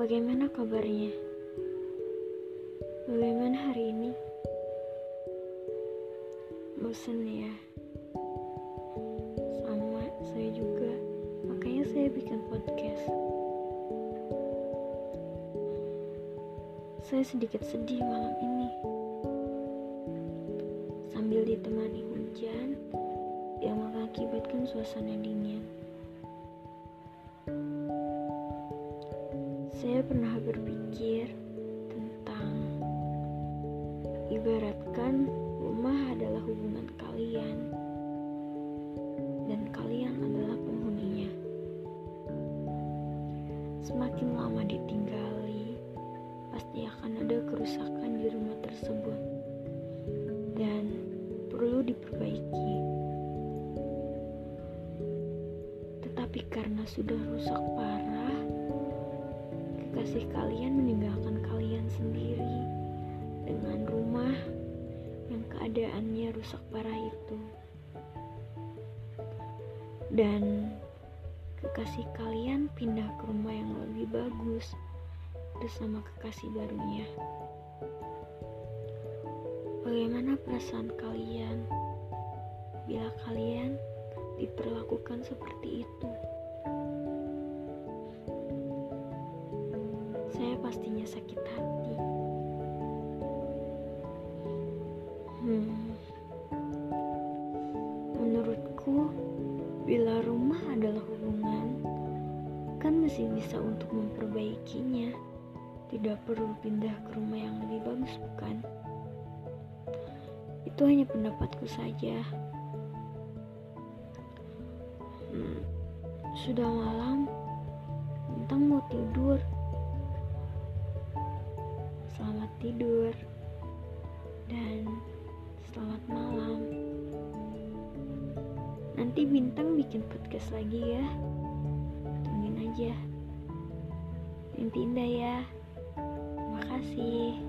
kabarnya? Bagaimana hari ini? Bosan ya? Sama, saya juga. Makanya saya bikin podcast. Saya sedikit sedih malam ini. Sambil ditemani hujan yang mengakibatkan suasana dingin. Saya pernah berpikir tentang ibaratkan rumah adalah hubungan kalian dan kalian adalah penghuninya. Semakin lama ditinggali, pasti akan ada kerusakan di rumah tersebut dan perlu diperbaiki. Tetapi karena sudah rusak parah, kekasih kalian meninggalkan kalian sendiri dengan rumah yang keadaannya rusak parah itu. Dan kekasih kalian pindah ke rumah yang lebih bagus bersama kekasih barunya. Bagaimana perasaan kalian bila kalian diperlakukan seperti itu? Saya pastinya sakit hati. Hmm. Menurutku, bila rumah adalah hubungan, kan masih bisa untuk memperbaikinya. Tidak perlu pindah ke rumah yang lebih bagus, bukan? Itu hanya pendapatku saja. Hmm. Sudah malam, Bintang mau tidur. Selamat tidur dan selamat malam. Nanti Bintang bikin podcast lagi ya. Tungguin aja. Mimpi indah ya. Terima kasih.